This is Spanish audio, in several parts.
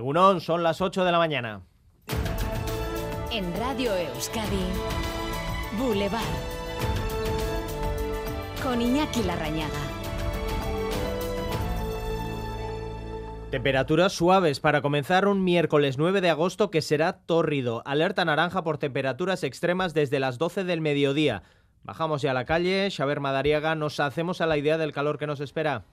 Egunon, son las 8 de la mañana. En Radio Euskadi, Boulevard. Con Iñaki Larrañaga. Temperaturas suaves para comenzar un miércoles 9 de agosto que será tórrido. Alerta naranja por temperaturas extremas desde las 12 del mediodía. Bajamos ya a la calle, Xaver Madariaga, nos hacemos a la idea del calor que nos espera.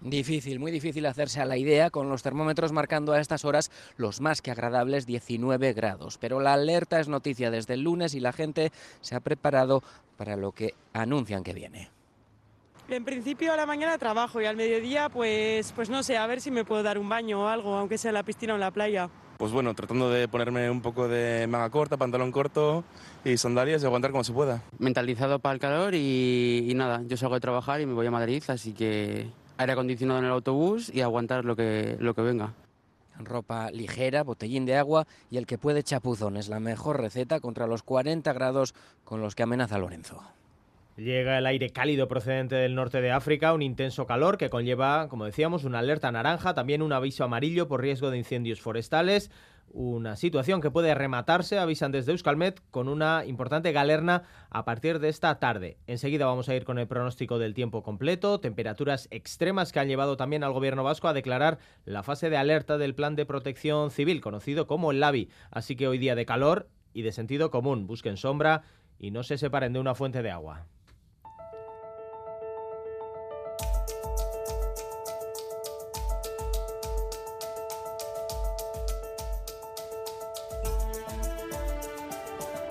Difícil, muy difícil hacerse a la idea, con los termómetros marcando a estas horas los más que agradables 19 grados. Pero la alerta es noticia desde el lunes y la gente se ha preparado para lo que anuncian que viene. En principio a la mañana trabajo y al mediodía pues, pues no sé, a ver si me puedo dar un baño o algo, aunque sea en la piscina o en la playa. Pues bueno, tratando de ponerme un poco de manga corta, pantalón corto y sandalias y aguantar como se pueda. Mentalizado para el calor y, y nada, yo salgo de trabajar y me voy a Madrid, así que aire acondicionado en el autobús y aguantar lo que, lo que venga. Ropa ligera, botellín de agua y el que puede chapuzón es la mejor receta contra los 40 grados con los que amenaza Lorenzo. Llega el aire cálido procedente del norte de África, un intenso calor que conlleva, como decíamos, una alerta naranja, también un aviso amarillo por riesgo de incendios forestales, una situación que puede rematarse, avisan desde Euskalmet, con una importante galerna a partir de esta tarde. Enseguida vamos a ir con el pronóstico del tiempo completo, temperaturas extremas que han llevado también al gobierno vasco a declarar la fase de alerta del plan de protección civil, conocido como el LAVI. Así que hoy día de calor y de sentido común, busquen sombra y no se separen de una fuente de agua.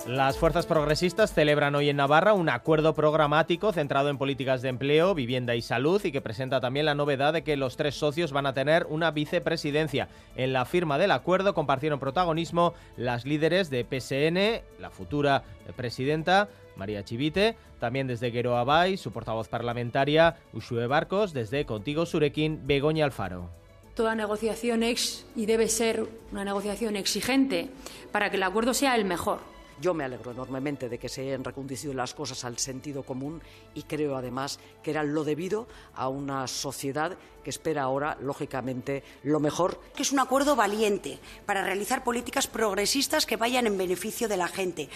Las fuerzas progresistas celebran hoy en Navarra un acuerdo programático centrado en políticas de empleo, vivienda y salud y que presenta también la novedad de que los tres socios van a tener una vicepresidencia. En la firma del acuerdo compartieron protagonismo las líderes de PSN, la futura presidenta María Chivite, también desde Gueroa Bay, su portavoz parlamentaria Ushue Barcos, desde Contigo Surequín, Begoña Alfaro. Toda negociación es y debe ser una negociación exigente para que el acuerdo sea el mejor yo me alegro enormemente de que se hayan reconducido las cosas al sentido común y creo además que era lo debido a una sociedad que espera ahora, lógicamente, lo mejor. Que es un acuerdo valiente para realizar políticas progresistas que vayan en beneficio de la gente.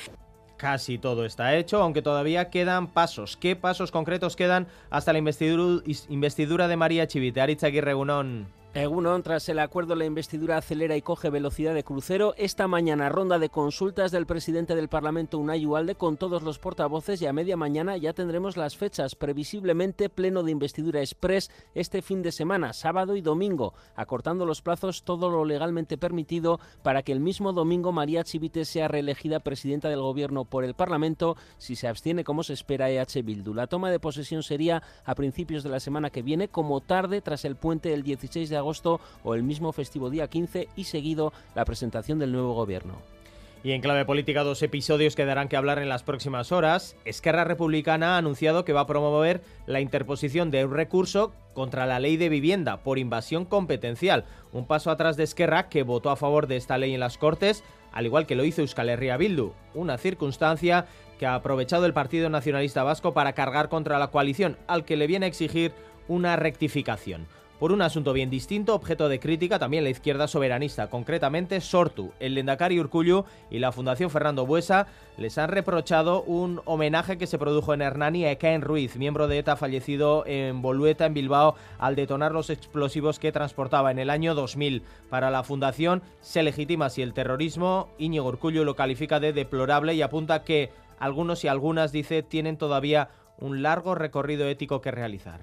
Casi todo está hecho, aunque todavía quedan pasos. ¿Qué pasos concretos quedan hasta la investidura, de María Chivite? Aritz Aguirre Egunon, tras el acuerdo, la investidura acelera y coge velocidad de crucero. Esta mañana, ronda de consultas del presidente del Parlamento, Unai Ualde, con todos los portavoces y a media mañana ya tendremos las fechas. Previsiblemente, pleno de investidura express este fin de semana, sábado y domingo, acortando los plazos todo lo legalmente permitido para que el mismo domingo María Chivite sea reelegida presidenta del Gobierno por el Parlamento si se abstiene como se espera EH Bildu. La toma de posesión sería a principios de la semana que viene, como tarde tras el puente del 16 de agosto o el mismo festivo día 15 y seguido la presentación del nuevo gobierno. Y en clave política, dos episodios que darán que hablar en las próximas horas. Esquerra Republicana ha anunciado que va a promover la interposición de un recurso contra la ley de vivienda por invasión competencial. Un paso atrás de Esquerra, que votó a favor de esta ley en las Cortes, al igual que lo hizo Euskal Herria Bildu. Una circunstancia que ha aprovechado el Partido Nacionalista Vasco para cargar contra la coalición, al que le viene a exigir una rectificación por un asunto bien distinto, objeto de crítica también la izquierda soberanista, concretamente Sortu, el Lendakari Urcullu y la Fundación Fernando Buesa les han reprochado un homenaje que se produjo en Hernani a Ekaen Ruiz, miembro de ETA fallecido en Bolueta, en Bilbao, al detonar los explosivos que transportaba en el año 2000. Para la Fundación se legitima si el terrorismo, Íñigo Urcullu lo califica de deplorable y apunta que algunos y algunas, dice, tienen todavía un largo recorrido ético que realizar.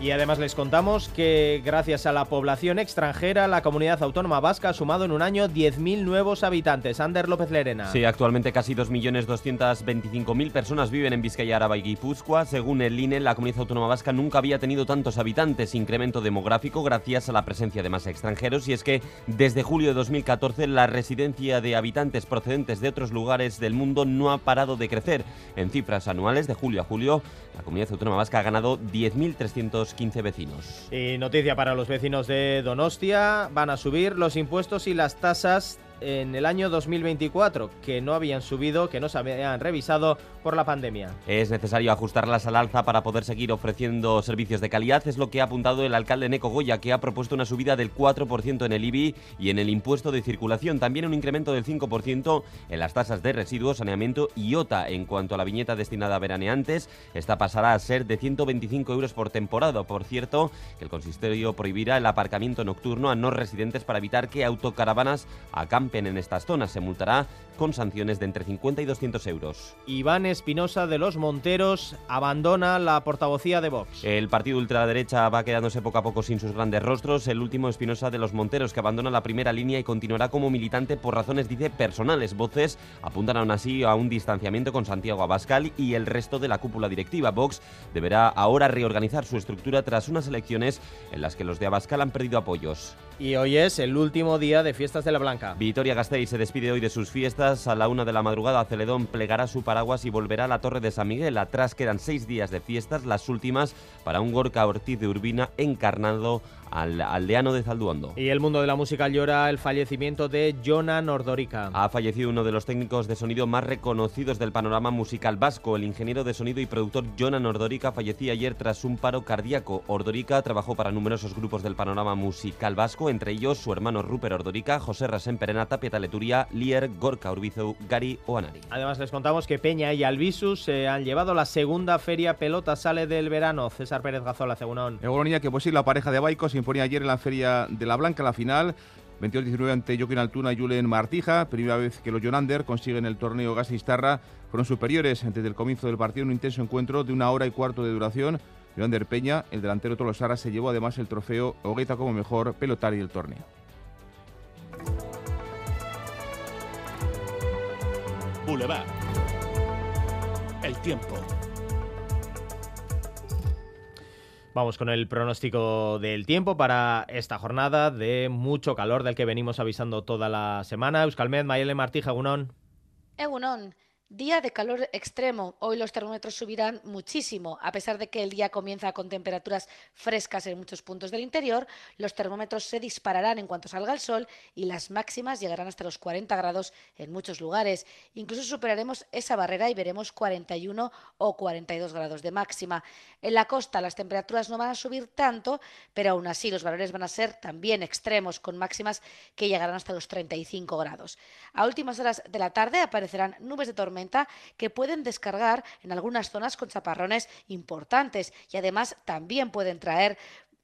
Y además les contamos que gracias a la población extranjera, la comunidad autónoma vasca ha sumado en un año 10.000 nuevos habitantes. Ander López Lerena. Sí, actualmente casi 2.225.000 personas viven en Vizcaya, Araba y Guipúzcoa. Según el INE, la comunidad autónoma vasca nunca había tenido tantos habitantes, incremento demográfico gracias a la presencia de más extranjeros. Y es que desde julio de 2014 la residencia de habitantes procedentes de otros lugares del mundo no ha parado de crecer. En cifras anuales de julio a julio, la comunidad autónoma vasca ha ganado 10.300 los 15 vecinos. Y noticia para los vecinos de Donostia, van a subir los impuestos y las tasas en el año 2024, que no habían subido, que no se habían revisado por la pandemia. Es necesario ajustarlas al alza para poder seguir ofreciendo servicios de calidad, es lo que ha apuntado el alcalde Neco Goya, que ha propuesto una subida del 4% en el IBI y en el impuesto de circulación, también un incremento del 5% en las tasas de residuos, saneamiento y OTA. En cuanto a la viñeta destinada a veraneantes, esta pasará a ser de 125 euros por temporada. Por cierto, que el consistorio prohibirá el aparcamiento nocturno a no residentes para evitar que autocaravanas acampen en estas zonas. Se multará con sanciones de entre 50 y 200 euros. Iván Espinosa de los Monteros abandona la portavocía de Vox. El partido ultraderecha va quedándose poco a poco sin sus grandes rostros. El último Espinosa de los Monteros que abandona la primera línea y continuará como militante por razones, dice, personales. Voces apuntan aún así a un distanciamiento con Santiago Abascal y el resto de la cúpula directiva. Vox deberá ahora reorganizar su estructura tras unas elecciones en las que los de Abascal han perdido apoyos. Y hoy es el último día de fiestas de la Blanca. Vitoria Gasteiz se despide hoy de sus fiestas. A la una de la madrugada, Celedón plegará su paraguas y volverá a la Torre de San Miguel. Atrás quedan seis días de fiestas, las últimas para un Gorka Ortiz de Urbina encarnado al aldeano de Zalduondo. Y el mundo de la música llora el fallecimiento de Jonan Ordorica. Ha fallecido uno de los técnicos de sonido más reconocidos del panorama musical vasco. El ingeniero de sonido y productor Jonan Ordorica fallecía ayer tras un paro cardíaco. Ordorica trabajó para numerosos grupos del panorama musical vasco, entre ellos su hermano Rupert Ordorica, José Rasén Perena, Tapia Taleturía, Lier, Gorka Urbizu, Gary o Anari. Además les contamos que Peña y Albisus se han llevado la segunda feria pelota sale del verano. César Pérez Gazola, Cegunón. Egoronía que pues sí, la pareja de Baicos imponía ayer en la Feria de la Blanca la final. 22-19 ante Joaquín Altuna y Julen Martija. Primera vez que los Jonander consiguen el torneo Gasistarra. Fueron superiores desde el comienzo del partido. Un intenso encuentro de una hora y cuarto de duración. Jonander Peña, el delantero Tolosara, se llevó además el trofeo Hogueta como mejor pelotari del torneo. Boulevard. El tiempo. Vamos con el pronóstico del tiempo para esta jornada de mucho calor del que venimos avisando toda la semana. Euskalmed, Mayele Martija, Gunón. Egunon. Día de calor extremo. Hoy los termómetros subirán muchísimo. A pesar de que el día comienza con temperaturas frescas en muchos puntos del interior, los termómetros se dispararán en cuanto salga el sol y las máximas llegarán hasta los 40 grados en muchos lugares. Incluso superaremos esa barrera y veremos 41 o 42 grados de máxima. En la costa las temperaturas no van a subir tanto, pero aún así los valores van a ser también extremos, con máximas que llegarán hasta los 35 grados. A últimas horas de la tarde aparecerán nubes de tormenta que pueden descargar en algunas zonas con chaparrones importantes y además también pueden traer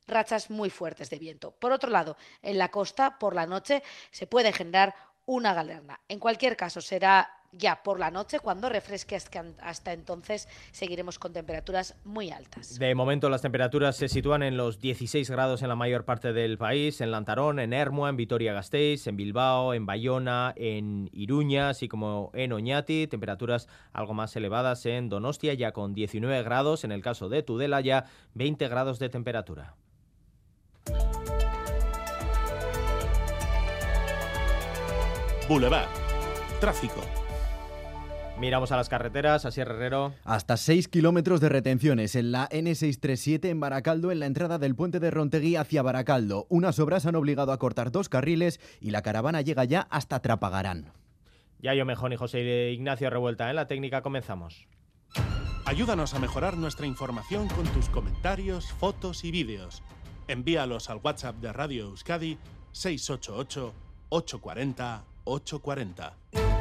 rachas muy fuertes de viento. Por otro lado, en la costa por la noche se puede generar una galerna. En cualquier caso, será ya por la noche cuando refresque hasta entonces seguiremos con temperaturas muy altas. De momento las temperaturas se sitúan en los 16 grados en la mayor parte del país, en Lantarón, en Hermua, en Vitoria-Gasteiz, en Bilbao, en Bayona, en Iruña, así como en Oñati, temperaturas algo más elevadas en Donostia ya con 19 grados, en el caso de Tudela ya 20 grados de temperatura. Boulevard. Tráfico. Miramos a las carreteras, así Herrero. Hasta 6 kilómetros de retenciones en la N637 en Baracaldo, en la entrada del puente de Rontegui hacia Baracaldo. Unas obras han obligado a cortar dos carriles y la caravana llega ya hasta Trapagarán. Ya yo mejor y José Ignacio Revuelta en la técnica comenzamos. Ayúdanos a mejorar nuestra información con tus comentarios, fotos y vídeos. Envíalos al WhatsApp de Radio Euskadi 688 840 840.